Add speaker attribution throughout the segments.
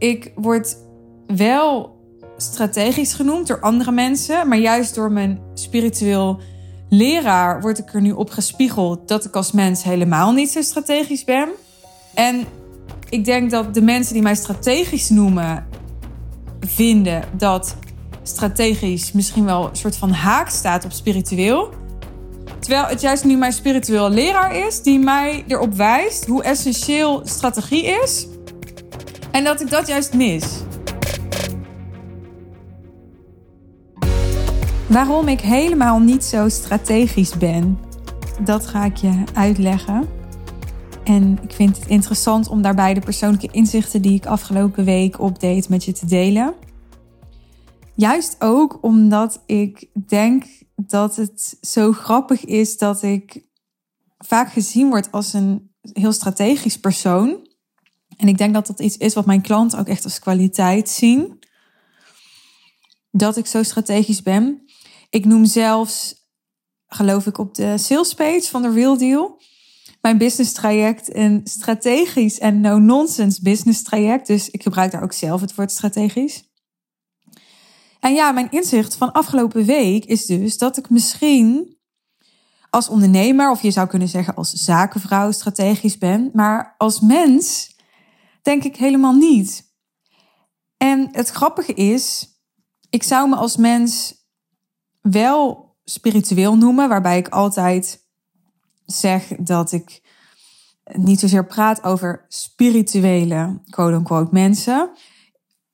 Speaker 1: ik word wel strategisch genoemd door andere mensen, maar juist door mijn spiritueel leraar word ik er nu op gespiegeld dat ik als mens helemaal niet zo strategisch ben. En ik denk dat de mensen die mij strategisch noemen, vinden dat strategisch misschien wel een soort van haak staat op spiritueel. Terwijl het juist nu mijn spiritueel leraar is die mij erop wijst hoe essentieel strategie is. En dat ik dat juist mis. Waarom ik helemaal niet zo strategisch ben, dat ga ik je uitleggen. En ik vind het interessant om daarbij de persoonlijke inzichten die ik afgelopen week opdeed met je te delen. Juist ook omdat ik denk dat het zo grappig is dat ik vaak gezien word als een heel strategisch persoon. En ik denk dat dat iets is wat mijn klanten ook echt als kwaliteit zien. Dat ik zo strategisch ben. Ik noem zelfs, geloof ik, op de sales page van de Real Deal mijn business traject een strategisch en no-nonsense business traject. Dus ik gebruik daar ook zelf het woord strategisch. En ja, mijn inzicht van afgelopen week is dus dat ik misschien als ondernemer, of je zou kunnen zeggen als zakenvrouw, strategisch ben, maar als mens denk ik helemaal niet. En het grappige is, ik zou me als mens wel spiritueel noemen, waarbij ik altijd zeg dat ik niet zozeer praat over spirituele, quote-unquote, mensen.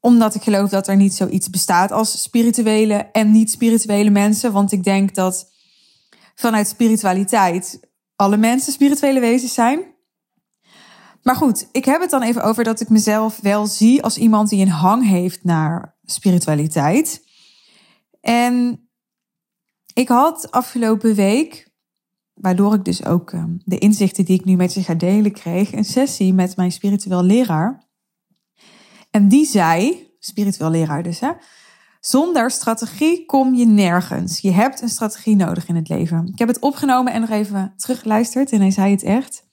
Speaker 1: Omdat ik geloof dat er niet zoiets bestaat als spirituele en niet-spirituele mensen. Want ik denk dat vanuit spiritualiteit alle mensen spirituele wezens zijn. Maar goed, ik heb het dan even over dat ik mezelf wel zie als iemand die een hang heeft naar spiritualiteit. En ik had afgelopen week, waardoor ik dus ook ehm, de inzichten die ik nu met je ga delen kreeg, een sessie met mijn spiritueel leraar. En die zei, spiritueel leraar dus, hè, zonder strategie kom je nergens. Je hebt een strategie nodig in het leven. Ik heb het opgenomen en nog even teruggeluisterd en hij zei het echt.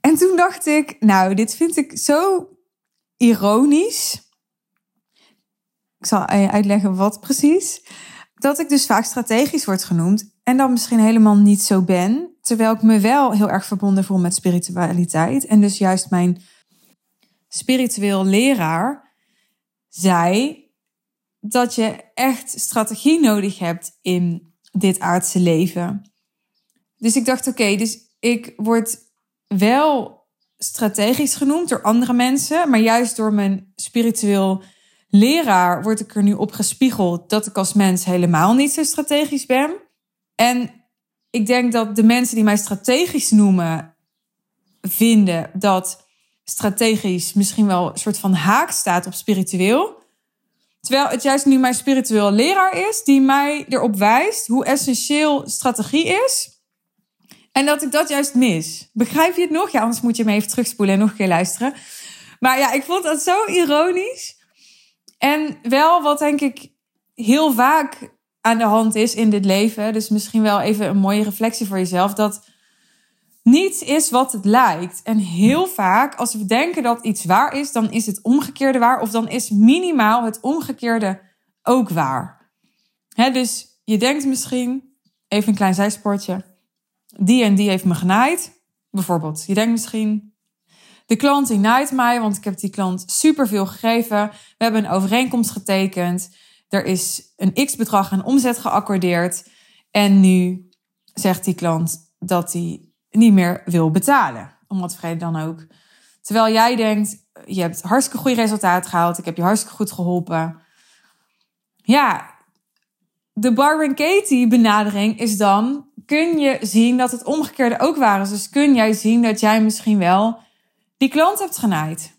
Speaker 1: En toen dacht ik, nou, dit vind ik zo ironisch. Ik zal uitleggen wat precies dat ik dus vaak strategisch word genoemd en dan misschien helemaal niet zo ben, terwijl ik me wel heel erg verbonden voel met spiritualiteit. En dus juist mijn spiritueel leraar zei dat je echt strategie nodig hebt in dit aardse leven. Dus ik dacht, oké, dus ik word wel strategisch genoemd door andere mensen, maar juist door mijn spiritueel leraar word ik er nu op gespiegeld dat ik als mens helemaal niet zo strategisch ben. En ik denk dat de mensen die mij strategisch noemen, vinden dat strategisch misschien wel een soort van haak staat op spiritueel. Terwijl het juist nu mijn spiritueel leraar is die mij erop wijst hoe essentieel strategie is. En dat ik dat juist mis. Begrijp je het nog? Ja, anders moet je me even terugspoelen en nog een keer luisteren. Maar ja, ik vond dat zo ironisch. En wel wat denk ik heel vaak aan de hand is in dit leven. Dus misschien wel even een mooie reflectie voor jezelf. Dat niets is wat het lijkt. En heel vaak, als we denken dat iets waar is, dan is het omgekeerde waar. Of dan is minimaal het omgekeerde ook waar. dus je denkt misschien, even een klein zijsportje. Die en die heeft me genaaid. Bijvoorbeeld, je denkt misschien, de klant die naait mij, want ik heb die klant superveel gegeven. We hebben een overeenkomst getekend. Er is een x-bedrag aan omzet geaccordeerd. En nu zegt die klant dat hij niet meer wil betalen. Om wat vrede dan ook. Terwijl jij denkt, je hebt hartstikke goede resultaat gehaald. Ik heb je hartstikke goed geholpen. Ja, de Barbara Katie benadering is dan... kun je zien dat het omgekeerde ook waar is. Dus kun jij zien dat jij misschien wel die klant hebt genaaid.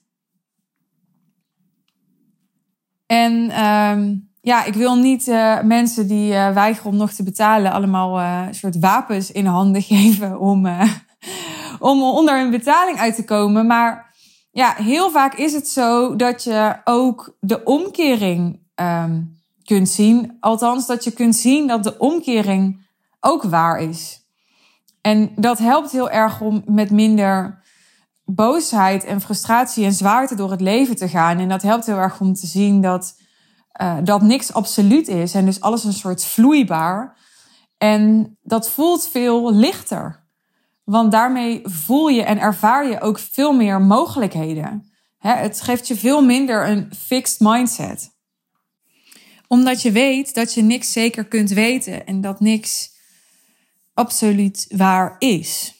Speaker 1: En ehm, ja, ik wil niet uh, mensen die uh, weigeren om nog te betalen, allemaal uh, een soort wapens in handen geven om, om onder een betaling uit te komen. Maar ja, heel vaak is het zo dat je ook de omkering um, kunt zien. Althans, dat je kunt zien dat de omkering ook waar is. En dat helpt heel erg om met minder boosheid en frustratie en zwaarte door het leven te gaan. En dat helpt heel erg om te zien dat, uh, dat niks absoluut is. En dus alles een soort vloeibaar. En dat voelt veel lichter. Want daarmee voel je en ervaar je ook veel meer mogelijkheden. het geeft je veel minder een fixed mindset. Omdat je weet dat je niks zeker kunt weten en dat niks absoluut waar is.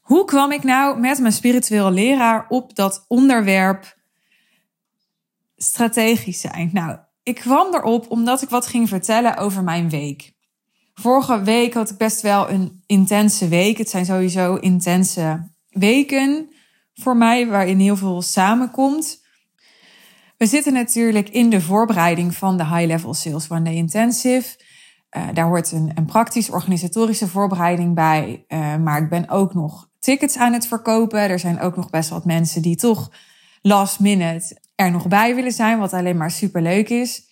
Speaker 1: Hoe kwam ik nou met mijn spirituele leraar op dat onderwerp strategisch zijn? Nou, ik kwam erop omdat ik wat ging vertellen over mijn week. Vorige week had ik best wel een intense week. Het zijn sowieso intense weken voor mij, waarin heel veel samenkomt. We zitten natuurlijk in de voorbereiding van de High Level Sales One Day Intensive. Uh, daar hoort een, een praktisch organisatorische voorbereiding bij. Uh, maar ik ben ook nog tickets aan het verkopen. Er zijn ook nog best wat mensen die toch last minute er nog bij willen zijn, wat alleen maar super leuk is.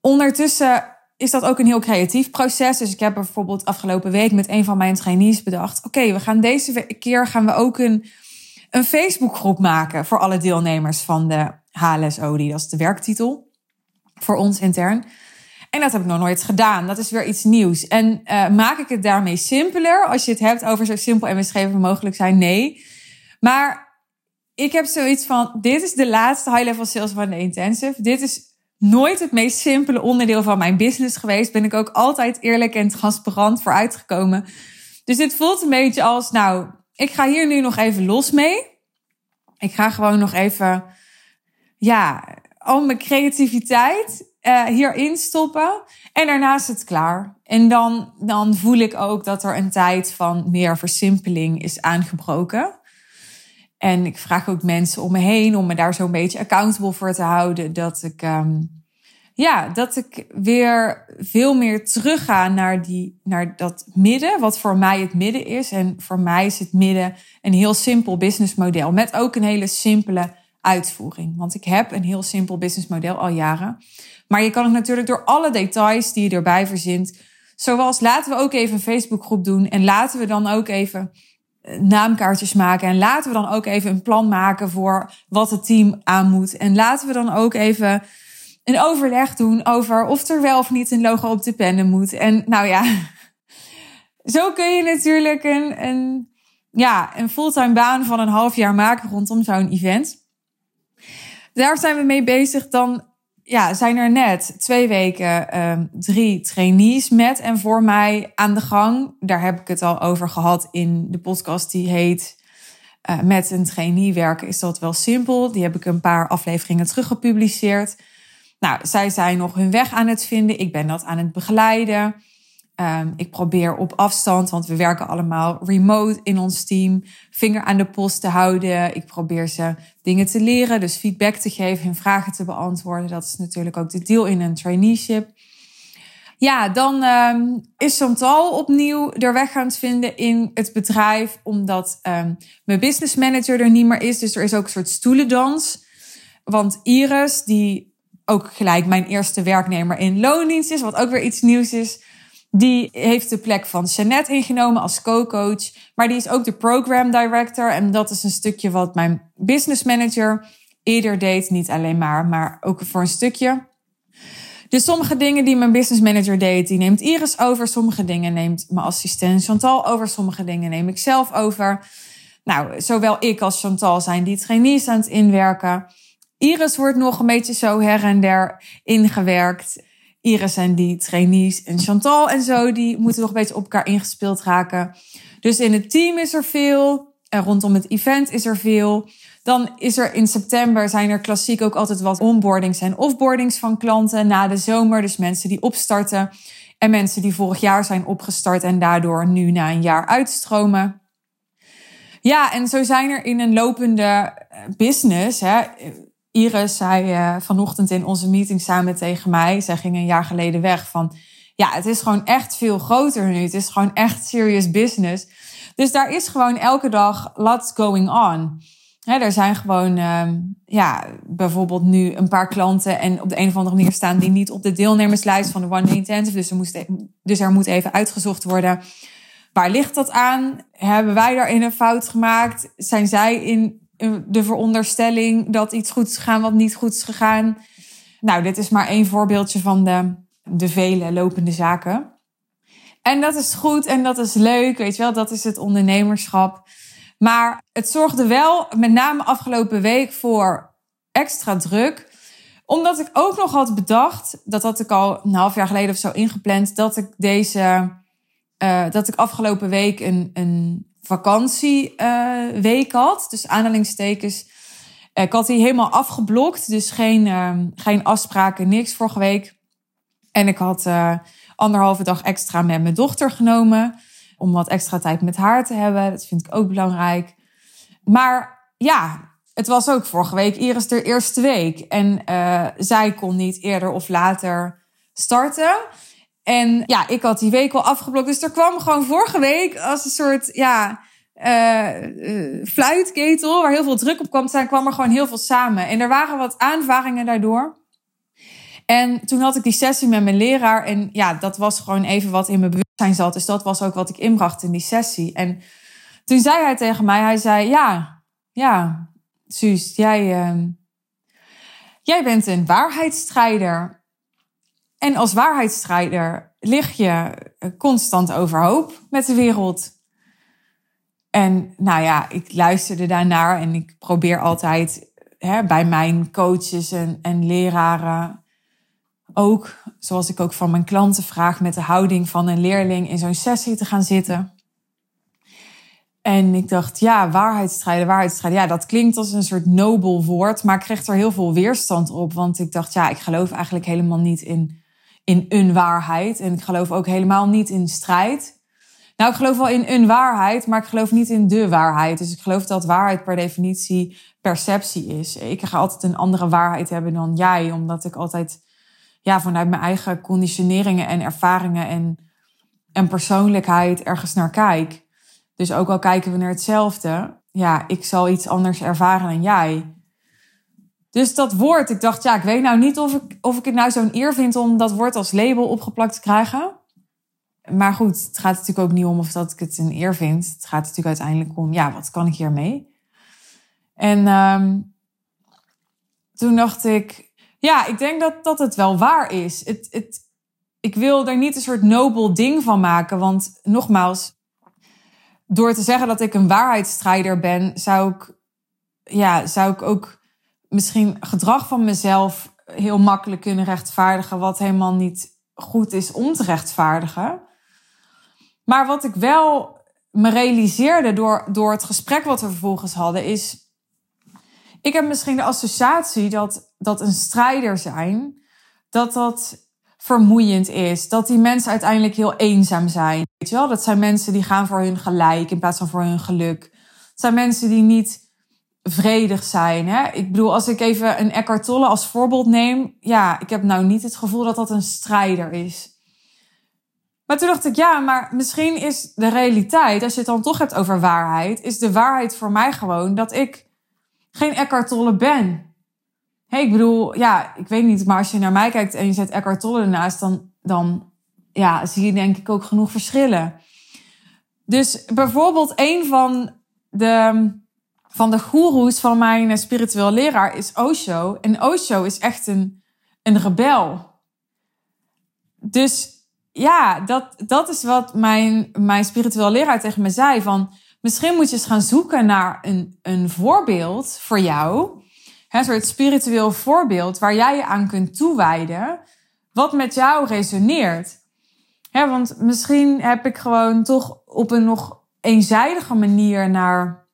Speaker 1: Ondertussen is dat ook een heel creatief proces. Dus ik heb bijvoorbeeld afgelopen week met een van mijn trainees bedacht: oké, we gaan deze keer gaan we ook een, een Facebookgroep maken voor alle deelnemers van de HLSO. Die dat is de werktitel voor ons intern. En dat heb ik nog nooit gedaan. Dat is weer iets nieuws. En uh, maak ik het daarmee simpeler? Als je het hebt over zo simpel en beschreven mogelijk zijn, nee. Maar ik heb zoiets van: dit is de laatste high level sales van de intensive. Dit is nooit het meest simpele onderdeel van mijn business geweest. Ben ik ook altijd eerlijk en transparant voor uitgekomen. Dus dit voelt een beetje als, nou, ik ga hier nu nog even los mee. Ik ga gewoon nog even, ja, al mijn creativiteit uh, hierin stoppen. En daarna is het klaar. En dan, dan voel ik ook dat er een tijd van meer versimpeling is aangebroken. En ik vraag ook mensen om me heen om me daar zo'n beetje accountable voor te houden. Dat ik, um, ja, dat ik weer veel meer terugga naar, die, naar dat midden, wat voor mij het midden is. En voor mij is het midden een heel simpel businessmodel. Met ook een hele simpele uitvoering. Want ik heb een heel simpel businessmodel al jaren. Maar je kan het natuurlijk door alle details die je erbij verzint. Zoals laten we ook even een Facebookgroep doen. En laten we dan ook even naamkaartjes maken. En laten we dan ook even een plan maken voor wat het team aan moet. En laten we dan ook even een overleg doen over of er wel of niet een logo op de pennen moet. En nou ja, zo kun je natuurlijk een, een, ja, een fulltime baan van een half jaar maken rondom zo'n event. Daar zijn we mee bezig. Dan ja, zijn er net twee weken um, drie trainees met en voor mij aan de gang. Daar heb ik het al over gehad in de podcast die heet uh, Met een trainee werken is dat wel simpel. Die heb ik een paar afleveringen terug gepubliceerd. Nou, zij zijn nog hun weg aan het vinden. Ik ben dat aan het begeleiden. Um, ik probeer op afstand, want we werken allemaal remote in ons team, vinger aan de post te houden. Ik probeer ze dingen te leren, dus feedback te geven, hun vragen te beantwoorden. Dat is natuurlijk ook de deal in een traineeship. Ja, dan um, is Chantal opnieuw er weg gaan vinden in het bedrijf, omdat um, mijn business manager er niet meer is. Dus er is ook een soort stoelendans. Want Iris, die ook gelijk mijn eerste werknemer in loondienst is, wat ook weer iets nieuws is, die heeft de plek van Jeannette ingenomen als co-coach. Maar die is ook de program director. En dat is een stukje wat mijn business manager eerder deed. Niet alleen maar, maar ook voor een stukje. Dus sommige dingen die mijn business manager deed, die neemt Iris over. Sommige dingen neemt mijn assistent Chantal over. Sommige dingen neem ik zelf over. Nou, zowel ik als Chantal zijn die trainees aan het inwerken. Iris wordt nog een beetje zo her en der ingewerkt. Iris en die trainees en Chantal en zo, die moeten nog beetje op elkaar ingespeeld raken. Dus in het team is er veel. En rondom het event is er veel. Dan is er in september zijn er klassiek ook altijd wat onboardings en offboardings van klanten na de zomer. Dus mensen die opstarten en mensen die vorig jaar zijn opgestart en daardoor nu na een jaar uitstromen. Ja, en zo zijn er in een lopende business, hè, Iris zei uh, vanochtend in onze meeting samen tegen mij, zij ging een jaar geleden weg, van ja, het is gewoon echt veel groter nu. Het is gewoon echt serious business. Dus daar is gewoon elke dag lots going on. He, er zijn gewoon, uh, ja, bijvoorbeeld nu een paar klanten en op de een of andere manier staan die niet op de deelnemerslijst van de One Intensive. Dus moest, e-, dus er moet even uitgezocht worden Waar ligt dat aan? Hebben wij daarin een fout gemaakt? Zijn zij in de veronderstelling dat iets goed is gegaan wat niet goed is gegaan? Nou, dit is maar één voorbeeldje van de, de vele lopende zaken. En dat is goed en dat is leuk, weet je wel, dat is het ondernemerschap. Maar het zorgde wel, met name afgelopen week, voor extra druk. Omdat ik ook nog had bedacht, dat had ik al een half jaar geleden of zo ingepland, dat ik deze, uh, dat ik afgelopen week een, een vakantieweek had. Dus aanhalingstekens. Ik had die helemaal afgeblokt, dus geen, uh, geen afspraken, niks vorige week. En ik had uh, anderhalve dag extra met mijn dochter genomen. Om wat extra tijd met haar te hebben. Dat vind ik ook belangrijk. Maar ja, het was ook vorige week Iris de eerste week. En uh, zij kon niet eerder of later starten. En ja, ik had die week al afgeblokt. Dus er kwam gewoon vorige week als een soort, ja, uh, uh, fluitketel waar heel veel druk op kwam te staan, kwam er gewoon heel veel samen. En er waren wat aanvaringen daardoor. En toen had ik die sessie met mijn leraar. En ja, dat was gewoon even wat in mijn bewustzijn zat. Dus dat was ook wat ik inbracht in die sessie. En toen zei hij tegen mij, hij zei, ja, ja, Suus, jij, uh, jij bent een waarheidsstrijder. En als waarheidsstrijder lig je constant overhoop met de wereld. En nou ja, ik luisterde daarnaar en ik probeer altijd hè, bij mijn coaches en, en leraren ook, zoals ik ook van mijn klanten vraag, met de houding van een leerling in zo'n sessie te gaan zitten. En ik dacht, ja, waarheidsstrijden, waarheidsstrijden. Ja, dat klinkt als een soort nobel woord, maar ik kreeg er heel veel weerstand op. Want ik dacht, ja, ik geloof eigenlijk helemaal niet in, in een waarheid. En ik geloof ook helemaal niet in strijd. Nou, ik geloof wel in een waarheid, maar ik geloof niet in de waarheid. Dus ik geloof dat waarheid per definitie perceptie is. Ik ga altijd een andere waarheid hebben dan jij, omdat ik altijd ja, vanuit mijn eigen conditioneringen en ervaringen en, en persoonlijkheid ergens naar kijk. Dus ook al kijken we naar hetzelfde, ja, ik zal iets anders ervaren dan jij. Dus dat woord, ik dacht, ja, ik weet nou niet of ik, of ik het nou zo'n eer vind om dat woord als label opgeplakt te krijgen. Maar goed, het gaat natuurlijk ook niet om of dat ik het een eer vind. Het gaat natuurlijk uiteindelijk om, ja, wat kan ik hiermee? En um, toen dacht ik, ja, ik denk dat, dat het wel waar is. Het, het, ik wil er niet een soort nobel ding van maken. Want nogmaals, door te zeggen dat ik een waarheidsstrijder ben, zou ik, ja, zou ik ook misschien gedrag van mezelf heel makkelijk kunnen rechtvaardigen, wat helemaal niet goed is om te rechtvaardigen. Maar wat ik wel me realiseerde door, door het gesprek wat we vervolgens hadden, is ik heb misschien de associatie dat, dat een strijder zijn, dat dat vermoeiend is. Dat die mensen uiteindelijk heel eenzaam zijn. Weet je wel? Dat zijn mensen die gaan voor hun gelijk in plaats van voor hun geluk. Het zijn mensen die niet vredig zijn. Hè? Ik bedoel, als ik even een Eckhart Tolle als voorbeeld neem. Ja, ik heb nou niet het gevoel dat dat een strijder is. Maar toen dacht ik, ja, maar misschien is de realiteit, als je het dan toch hebt over waarheid, is de waarheid voor mij gewoon dat ik geen Eckhart Tolle ben. Hey, ik bedoel, ja, ik weet niet, maar als je naar mij kijkt en je zet Eckhart Tolle ernaast, dan, dan ja, zie je denk ik ook genoeg verschillen. Dus bijvoorbeeld een van de, van de goeroes van mijn spiritueel leraar is Osho. En Osho is echt een, een rebel. Dus ja, dat, dat is wat mijn, mijn spiritueel leraar tegen me zei. Van, Misschien moet je eens gaan zoeken naar een, een voorbeeld voor jou. Een soort spiritueel voorbeeld waar jij je aan kunt toewijden. Wat met jou resoneert. want misschien heb ik gewoon toch op een nog eenzijdige manier naar,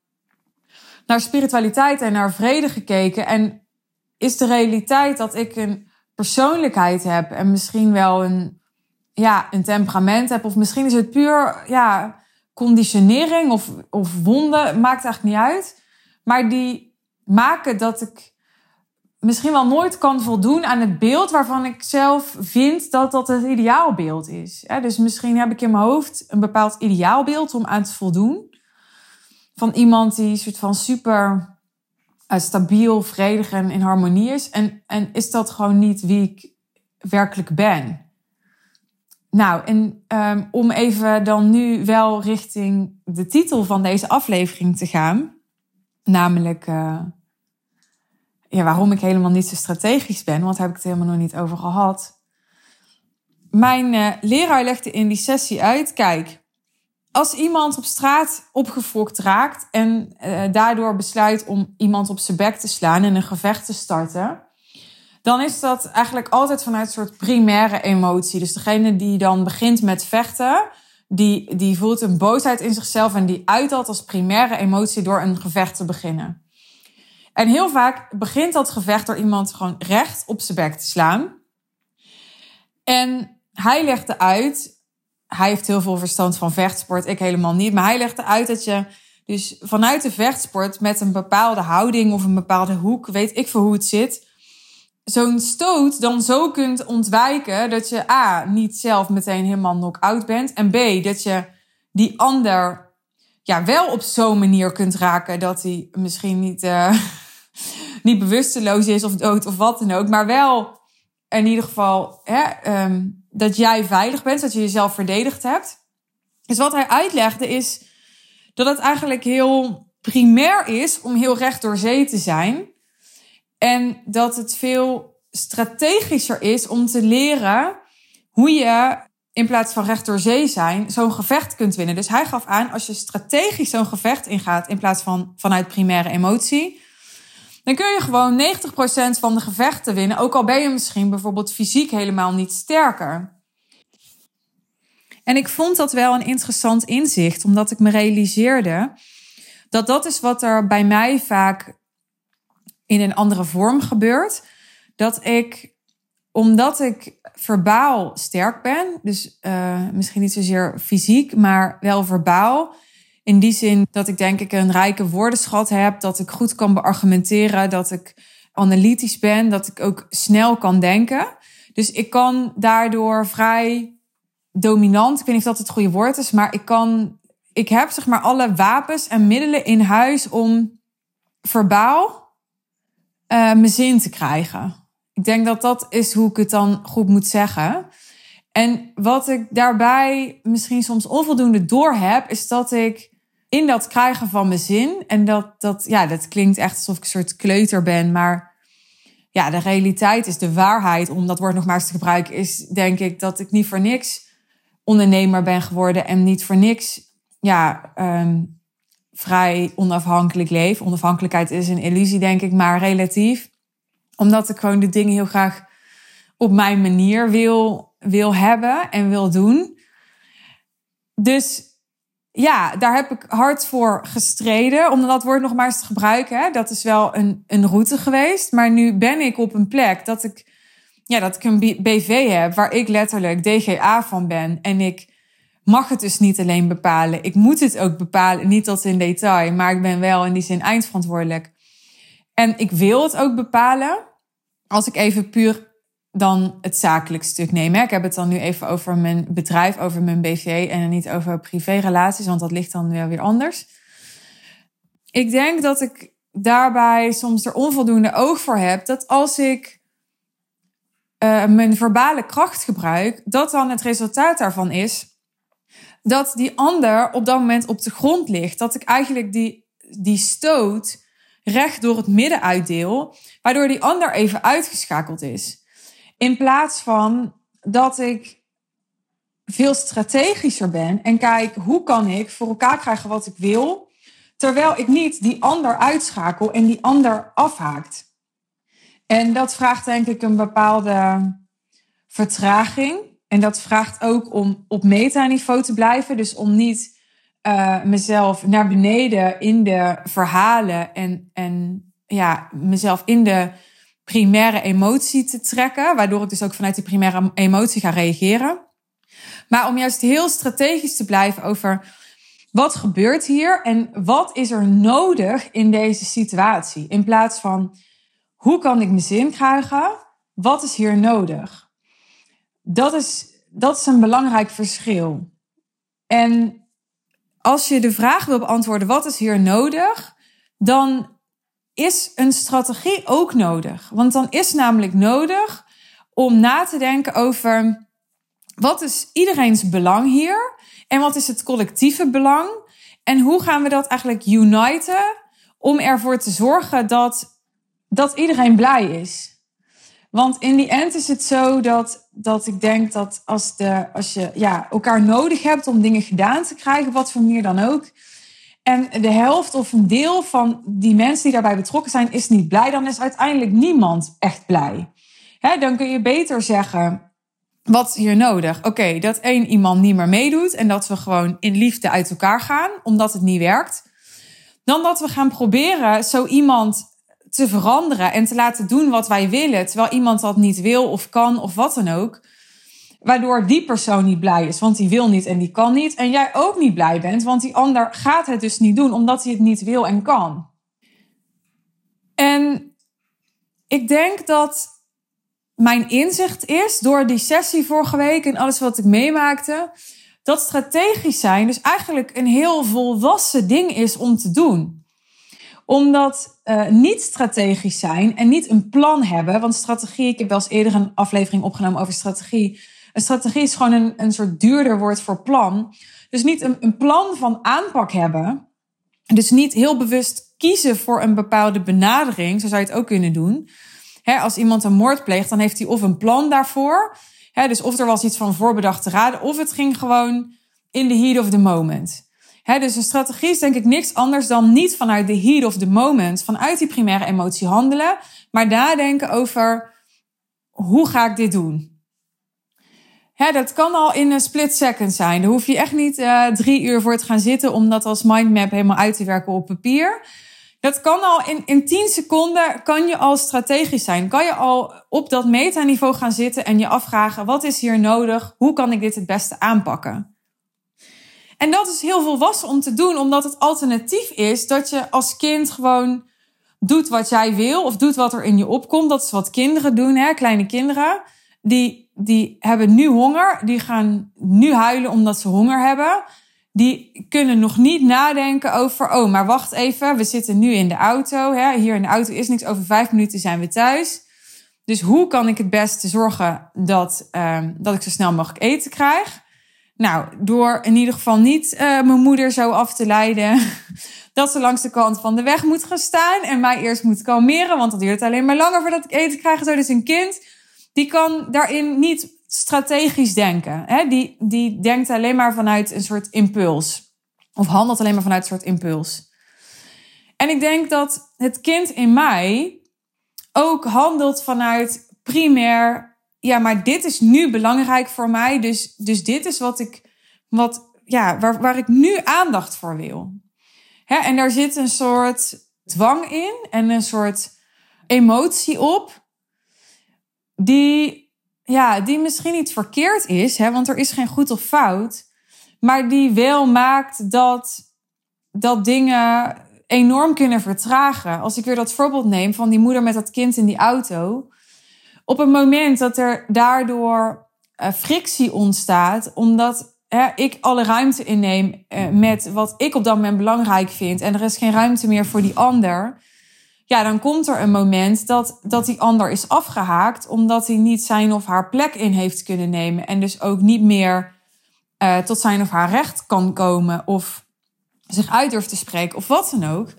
Speaker 1: naar spiritualiteit en naar vrede gekeken. En is de realiteit dat ik een persoonlijkheid heb en misschien wel een, ja, een temperament heb. Of misschien is het puur ja, conditionering of, of wonden, maakt eigenlijk niet uit. Maar die maken dat ik misschien wel nooit kan voldoen aan het beeld waarvan ik zelf vind dat dat het ideaalbeeld is. Dus misschien heb ik in mijn hoofd een bepaald ideaalbeeld om aan te voldoen. Van iemand die soort van super uh, stabiel, vredig en in harmonie is. En, en is dat gewoon niet wie ik werkelijk ben. Nou, en ehm, om even dan nu wel richting de titel van deze aflevering te gaan. Namelijk uh, ja, waarom ik helemaal niet zo strategisch ben. Want daar heb ik het helemaal nog niet over gehad. Mijn uh, leraar legde in die sessie uit. Kijk, als iemand op straat opgefokt raakt en uh, daardoor besluit om iemand op zijn bek te slaan en een gevecht te starten dan is dat eigenlijk altijd vanuit een soort primaire emotie. Dus degene die dan begint met vechten, die, die voelt een boosheid in zichzelf en die uit dat als primaire emotie door een gevecht te beginnen. En heel vaak begint dat gevecht door iemand gewoon recht op zijn bek te slaan. En hij legde uit, hij heeft heel veel verstand van vechtsport, ik helemaal niet, maar hij legde uit dat je dus vanuit de vechtsport met een bepaalde houding of een bepaalde hoek, weet ik veel hoe het zit, zo'n stoot dan zo kunt ontwijken dat je A, niet zelf meteen helemaal knock-out bent. En B, dat je die ander ja, wel op zo'n manier kunt raken dat hij misschien niet, uh, niet bewusteloos is of dood of wat dan ook. Maar wel in ieder geval hè, um, dat jij veilig bent, dat je jezelf verdedigd hebt. Dus wat hij uitlegde is dat het eigenlijk heel primair is om heel recht door zee te zijn. En dat het veel strategischer is om te leren hoe je in plaats van recht door zee zijn, zo'n gevecht kunt winnen. Dus hij gaf aan, als je strategisch zo'n gevecht ingaat in plaats van vanuit primaire emotie, dan kun je gewoon 90% van de gevechten winnen, ook al ben je misschien bijvoorbeeld fysiek helemaal niet sterker. En ik vond dat wel een interessant inzicht, omdat ik me realiseerde dat dat is wat er bij mij vaak in een andere vorm gebeurt. Dat ik, omdat ik verbaal sterk ben, dus uh, misschien niet zozeer fysiek, maar wel verbaal. In die zin dat ik denk ik een rijke woordenschat heb, dat ik goed kan beargumenteren, dat ik analytisch ben, dat ik ook snel kan denken. Dus ik kan daardoor vrij dominant, ik weet niet of dat het goede woord is, maar ik kan, ik heb zeg maar alle wapens en middelen in huis om verbaal uh, mijn zin te krijgen. Ik denk dat dat is hoe ik het dan goed moet zeggen. En wat ik daarbij misschien soms onvoldoende door heb, is dat ik in dat krijgen van mijn zin, en dat, dat, ja, dat klinkt echt alsof ik een soort kleuter ben, maar ja, de realiteit is de waarheid, om dat woord nog maar te gebruiken, is denk ik dat ik niet voor niks ondernemer ben geworden en niet voor niks ja, um, vrij onafhankelijk leef. Onafhankelijkheid is een illusie, denk ik, maar relatief. Omdat ik gewoon de dingen heel graag op mijn manier wil, wil hebben en wil doen. Dus ja, daar heb ik hard voor gestreden. Om dat woord nog maar eens te gebruiken. Hè. Dat is wel een, een route geweest. Maar nu ben ik op een plek dat ik, ja, dat ik een BV heb waar ik letterlijk DGA van ben. En ik mag het dus niet alleen bepalen. Ik moet het ook bepalen, niet tot in detail, maar ik ben wel in die zin eindverantwoordelijk. En ik wil het ook bepalen. Als ik even puur dan het zakelijk stuk neem. Ik heb het dan nu even over mijn bedrijf, over mijn BV en niet over privérelaties, want dat ligt dan weer anders. Ik denk dat ik daarbij soms er onvoldoende oog voor heb dat als ik uh, mijn verbale kracht gebruik, dat dan het resultaat daarvan is dat die ander op dat moment op de grond ligt. Dat ik eigenlijk die, die stoot recht door het midden uitdeel, waardoor die ander even uitgeschakeld is. In plaats van dat ik veel strategischer ben en kijk hoe kan ik voor elkaar krijgen wat ik wil, terwijl ik niet die ander uitschakel en die ander afhaakt. En dat vraagt denk ik een bepaalde vertraging. En dat vraagt ook om op metaniveau te blijven. Dus om niet uh, mezelf naar beneden in de verhalen en, en ja, mezelf in de primaire emotie te trekken. Waardoor ik dus ook vanuit die primaire emotie ga reageren. Maar om juist heel strategisch te blijven over wat gebeurt hier en wat is er nodig in deze situatie. In plaats van hoe kan ik mijn zin krijgen? Wat is hier nodig? Dat is, dat is een belangrijk verschil. En als je de vraag wil beantwoorden, wat is hier nodig? Dan is een strategie ook nodig. Want dan is namelijk nodig om na te denken over wat is iedereen's belang hier? En wat is het collectieve belang? En hoe gaan we dat eigenlijk uniten om ervoor te zorgen dat, dat iedereen blij is? Want in die end is het zo dat, dat ik denk dat als, de, als je ja, elkaar nodig hebt om dingen gedaan te krijgen, wat voor manier dan ook. En de helft of een deel van die mensen die daarbij betrokken zijn, is niet blij. Dan is uiteindelijk niemand echt blij. dan kun je beter zeggen, wat is hier nodig? Oké, dat één iemand niet meer meedoet en dat we gewoon in liefde uit elkaar gaan, omdat het niet werkt. Dan dat we gaan proberen zo iemand te veranderen en te laten doen wat wij willen, terwijl iemand dat niet wil of kan of wat dan ook. Waardoor die persoon niet blij is, want die wil niet en die kan niet. En jij ook niet blij bent, want die ander gaat het dus niet doen, omdat hij het niet wil en kan. En ik denk dat mijn inzicht is, door die sessie vorige week en alles wat ik meemaakte, dat strategisch zijn dus eigenlijk een heel volwassen ding is om te doen omdat uh, niet strategisch zijn en niet een plan hebben. Want strategie, ik heb wel eens eerder een aflevering opgenomen over strategie. Een strategie is gewoon een, een soort duurder woord voor plan. Dus niet een, een plan van aanpak hebben. Dus niet heel bewust kiezen voor een bepaalde benadering. Zo zou je het ook kunnen doen. als iemand een moord pleegt, dan heeft hij of een plan daarvoor. dus of er was iets van voorbedacht te raden, of het ging gewoon in the heat of the moment dus een strategie is denk ik niks anders dan niet vanuit de heat of the moment, vanuit die primaire emotie handelen, maar nadenken over hoe ga ik dit doen. Dat kan al in een split second zijn. Daar hoef je echt niet uh, drie uur voor te gaan zitten om dat als mindmap helemaal uit te werken op papier. Dat kan al in, in 10 seconden kan je al strategisch zijn. Kan je al op dat metaniveau gaan zitten en je afvragen: wat is hier nodig? Hoe kan ik dit het beste aanpakken? En dat is heel volwassen om te doen, omdat het alternatief is dat je als kind gewoon doet wat jij wil of doet wat er in je opkomt. Dat is wat kinderen doen, hè? kleine kinderen. Die, die hebben nu honger, die gaan nu huilen omdat ze honger hebben. Die kunnen nog niet nadenken over, oh, maar wacht even, we zitten nu in de auto. Hè? Hier in de auto is niks, over vijf minuten zijn we thuis. Dus hoe kan ik het beste zorgen dat, uh, dat ik zo snel mogelijk eten krijg? Nou, door in ieder geval niet uh, mijn moeder zo af te leiden dat ze langs de kant van de weg moet gaan staan en mij eerst moet kalmeren, want dat duurt alleen maar langer voordat ik eten krijg. Zo, dus een kind die kan daarin niet strategisch denken. Hè? Die, die denkt alleen maar vanuit een soort impuls. Of handelt alleen maar vanuit een soort impuls. En ik denk dat het kind in mij ook handelt vanuit primair ja, maar dit is nu belangrijk voor mij. Dus, dus dit is wat ik, wat, ja, waar, waar ik nu aandacht voor wil. Hè, en daar zit een soort dwang in en een soort emotie op. Die, ja, die misschien niet verkeerd is, hè, want er is geen goed of fout. Maar die wel maakt dat, dat dingen enorm kunnen vertragen. Als ik weer dat voorbeeld neem van die moeder met dat kind in die auto op het moment dat er daardoor uh, frictie ontstaat, omdat ik alle ruimte inneem uh, met wat ik op dat moment belangrijk vind en er is geen ruimte meer voor die ander, ja, dan komt er een moment dat, dat die ander is afgehaakt omdat hij niet zijn of haar plek in heeft kunnen nemen en dus ook niet meer uh, tot zijn of haar recht kan komen of zich uit durft te spreken of wat dan ook.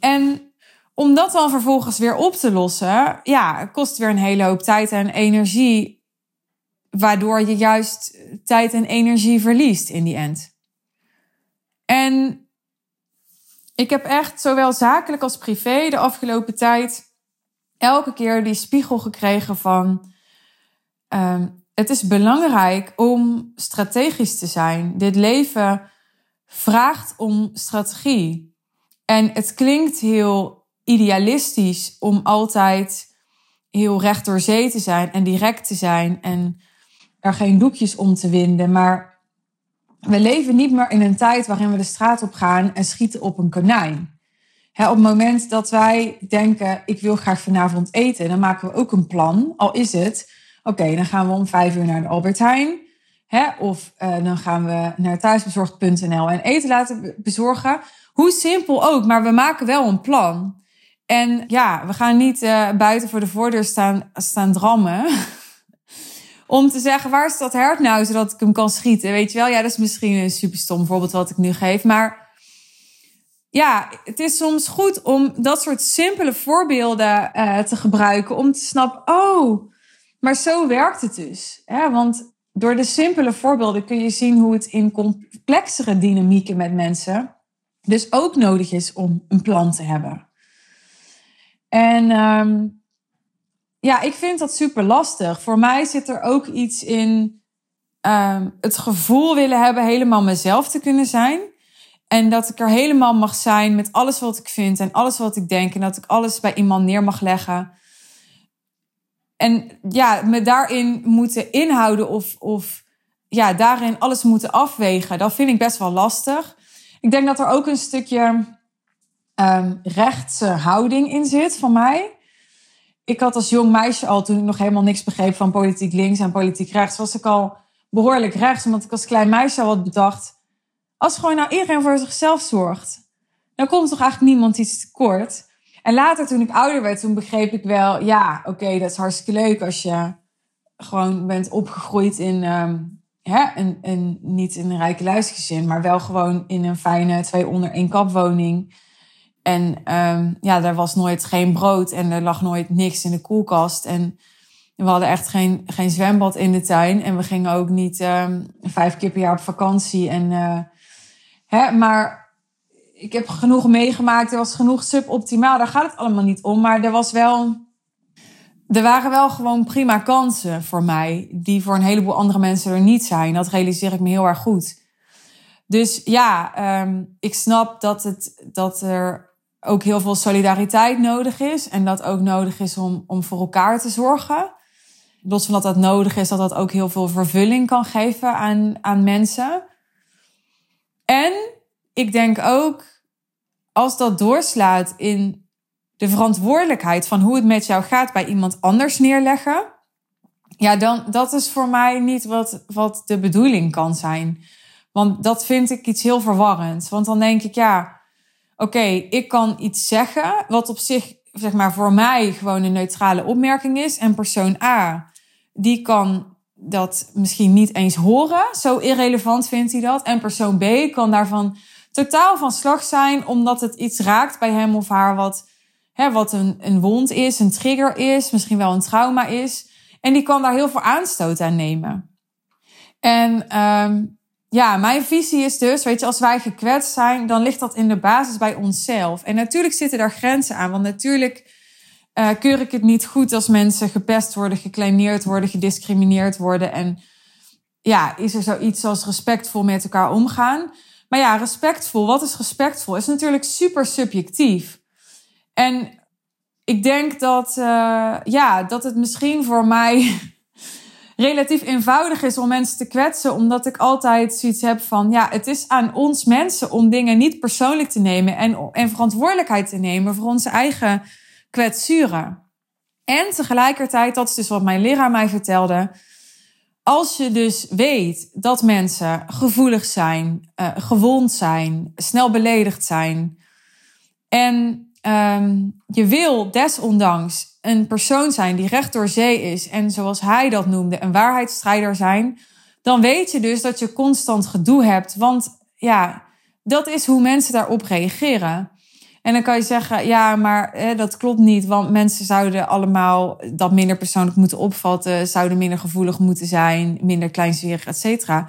Speaker 1: En om dat dan vervolgens weer op te lossen, ja, kost weer een hele hoop tijd en energie. Waardoor je juist tijd en energie verliest in die end. En ik heb echt zowel zakelijk als privé de afgelopen tijd elke keer die spiegel gekregen van. Um, het is belangrijk om strategisch te zijn. Dit leven vraagt om strategie. En het klinkt heel idealistisch om altijd heel recht door zee te zijn en direct te zijn en er geen doekjes om te winden. Maar we leven niet meer in een tijd waarin we de straat op gaan en schieten op een konijn. op het moment dat wij denken, ik wil graag vanavond eten, dan maken we ook een plan. Al is het, oké, dan gaan we om vijf uur naar de Albert Heijn. of uh, dan gaan we naar thuisbezorgd.nl en eten laten bezorgen. Hoe simpel ook, maar we maken wel een plan. En ja, we gaan niet uh, buiten voor de voordeur staan, staan drammen. om te zeggen, waar is dat hert nou, zodat ik hem kan schieten? Weet je wel, ja, dat is misschien een super stom voorbeeld wat ik nu geef. Maar ja, het is soms goed om dat soort simpele voorbeelden uh, te gebruiken. Om te snappen, oh, maar zo werkt het dus. Hè? Want door de simpele voorbeelden kun je zien hoe het in complexere dynamieken met mensen dus ook nodig is om een plan te hebben. En um, ja, ik vind dat super lastig. Voor mij zit er ook iets in um, het gevoel willen hebben helemaal mezelf te kunnen zijn. En dat ik er helemaal mag zijn met alles wat ik vind en alles wat ik denk. En dat ik alles bij iemand neer mag leggen. En ja, me daarin moeten inhouden of, of ja, daarin alles moeten afwegen. Dat vind ik best wel lastig. Ik denk dat er ook een stukje um, rechtse houding in zit van mij ik had als jong meisje al, toen ik nog helemaal niks begreep van politiek links en politiek rechts, was ik al behoorlijk rechts. Omdat ik als klein meisje al had bedacht, als gewoon nou iedereen voor zichzelf zorgt, dan komt toch eigenlijk niemand iets tekort. En later, toen ik ouder werd, toen begreep ik wel, ja, oké, dat is hartstikke leuk als je gewoon bent opgegroeid in, um, hè, een, een, niet in een rijke luisgezin, maar wel gewoon in een fijne twee onder één kap woning en um, ja, er was nooit geen brood en er lag nooit niks in de koelkast. En we hadden echt geen, geen zwembad in de tuin. En we gingen ook niet um, vijf keer per jaar op vakantie. En, uh, hè, maar ik heb genoeg meegemaakt. Er was genoeg suboptimaal. Daar gaat het allemaal niet om. Maar er was wel. Er waren wel gewoon prima kansen voor mij. Die voor een heleboel andere mensen er niet zijn. Dat realiseer ik me heel erg goed. Dus ja, um, ik snap dat, het, dat er ook heel veel solidariteit nodig is. En dat ook nodig is om, om voor elkaar te zorgen. Los van dat dat nodig is, dat dat ook heel veel vervulling kan geven aan, aan mensen. En ik denk ook, als dat doorslaat in de verantwoordelijkheid van hoe het met jou gaat bij iemand anders neerleggen. Ja, dan dat is voor mij niet wat, wat de bedoeling kan zijn. Want dat vind ik iets heel verwarrend. Want dan denk ik, ja, oké, ik kan iets zeggen wat op zich, zeg maar, voor mij gewoon een neutrale opmerking is. En persoon A, die kan dat misschien niet eens horen. Zo irrelevant vindt hij dat. En persoon B kan daarvan totaal van slag zijn, omdat het iets raakt bij hem of haar wat, hè, wat een, een wond is, een trigger is, misschien wel een trauma is. En die kan daar heel veel aanstoot aan nemen. En um, ja, mijn visie is dus, weet je, als wij gekwetst zijn, dan ligt dat in de basis bij onszelf. En natuurlijk zitten daar grenzen aan, want natuurlijk uh, keur ik het niet goed als mensen gepest worden, gekleineerd worden, gediscrimineerd worden. En ja, is er zoiets als respectvol met elkaar omgaan. Maar ja, respectvol, wat is respectvol? Is natuurlijk super subjectief. En ik denk dat, uh, ja, dat het misschien voor mij relatief eenvoudig is om mensen te kwetsen, omdat ik altijd zoiets heb van, ja, het is aan ons mensen om dingen niet persoonlijk te nemen en, en verantwoordelijkheid te nemen voor onze eigen kwetsuren. En tegelijkertijd, dat is dus wat mijn leraar mij vertelde, als je dus weet dat mensen gevoelig zijn, uh, gewond zijn, snel beledigd zijn en um, je wil desondanks een persoon zijn die recht door zee is en zoals hij dat noemde, een waarheidsstrijder zijn, dan weet je dus dat je constant gedoe hebt. Want ja, dat is hoe mensen daarop reageren. En dan kan je zeggen, ja, maar dat klopt niet, want mensen zouden allemaal dat minder persoonlijk moeten opvatten, zouden minder gevoelig moeten zijn, minder kleinzerig, et cetera.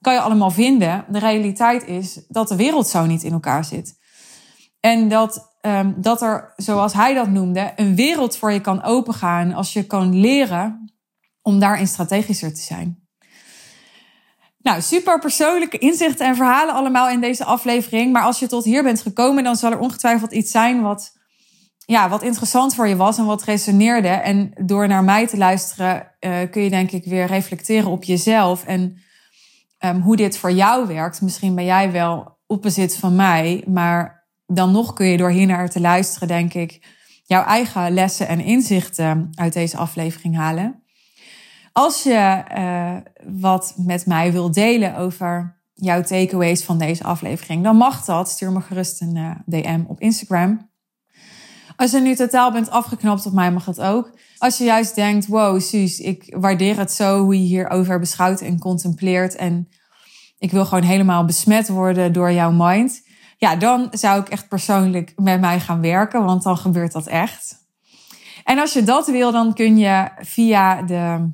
Speaker 1: Kan je allemaal vinden. De realiteit is dat de wereld zo niet in elkaar zit. En dat, um, dat er, zoals hij dat noemde, een wereld voor je kan opengaan als je kan leren om daarin strategischer te zijn. Nou, super persoonlijke inzichten en verhalen allemaal in deze aflevering. Maar als je tot hier bent gekomen, dan zal er ongetwijfeld iets zijn wat, ja, wat interessant voor je was en wat resoneerde. En door naar mij te luisteren, uh, kun je denk ik weer reflecteren op jezelf en um, hoe dit voor jou werkt. Misschien ben jij wel opposite van mij, maar dan nog kun je door hier naar te luisteren, denk ik, jouw eigen lessen en inzichten uit deze aflevering halen. Als je uh, wat met mij wilt delen over jouw takeaways van deze aflevering, dan mag dat. Stuur me gerust een uh, DM op Instagram. Als je nu totaal bent afgeknapt op mij, mag dat ook. Als je juist denkt, wow, Suus, ik waardeer het zo hoe je hierover beschouwt en contempleert. En ik wil gewoon helemaal besmet worden door jouw mind. Ja, dan zou ik echt persoonlijk met mij gaan werken, want dan gebeurt dat echt. En als je dat wil, dan kun je via de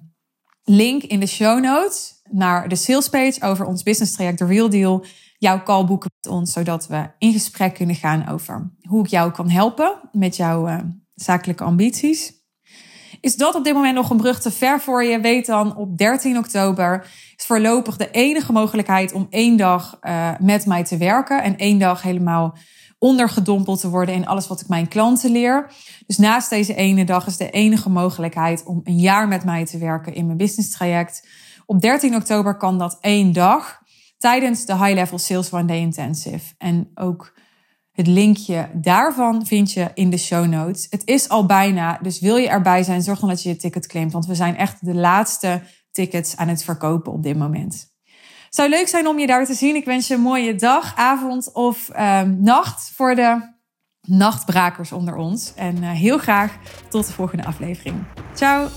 Speaker 1: link in de show notes naar de salespage over ons business traject The Real Deal jouw call boeken met ons, zodat we in gesprek kunnen gaan over hoe ik jou kan helpen met jouw uh, zakelijke ambities. Is dat op dit moment nog een brug te ver voor je? Weet dan, op 13 oktober is voorlopig de enige mogelijkheid om één dag uh, met mij te werken en één dag helemaal ondergedompeld te worden in alles wat ik mijn klanten leer. Dus naast deze ene dag is de enige mogelijkheid om een jaar met mij te werken in mijn business traject. Op 13 oktober kan dat één dag tijdens de High Level Sales One Day Intensive. En ook het linkje daarvan vind je in de show notes. Het is al bijna, dus wil je erbij zijn, zorg dan dat je je ticket claimt. Want we zijn echt de laatste tickets aan het verkopen op dit moment. Zou leuk zijn om je daar te zien. Ik wens je een mooie dag, avond of um, nacht voor de nachtbrakers onder ons. En uh, heel graag tot de volgende aflevering. Ciao!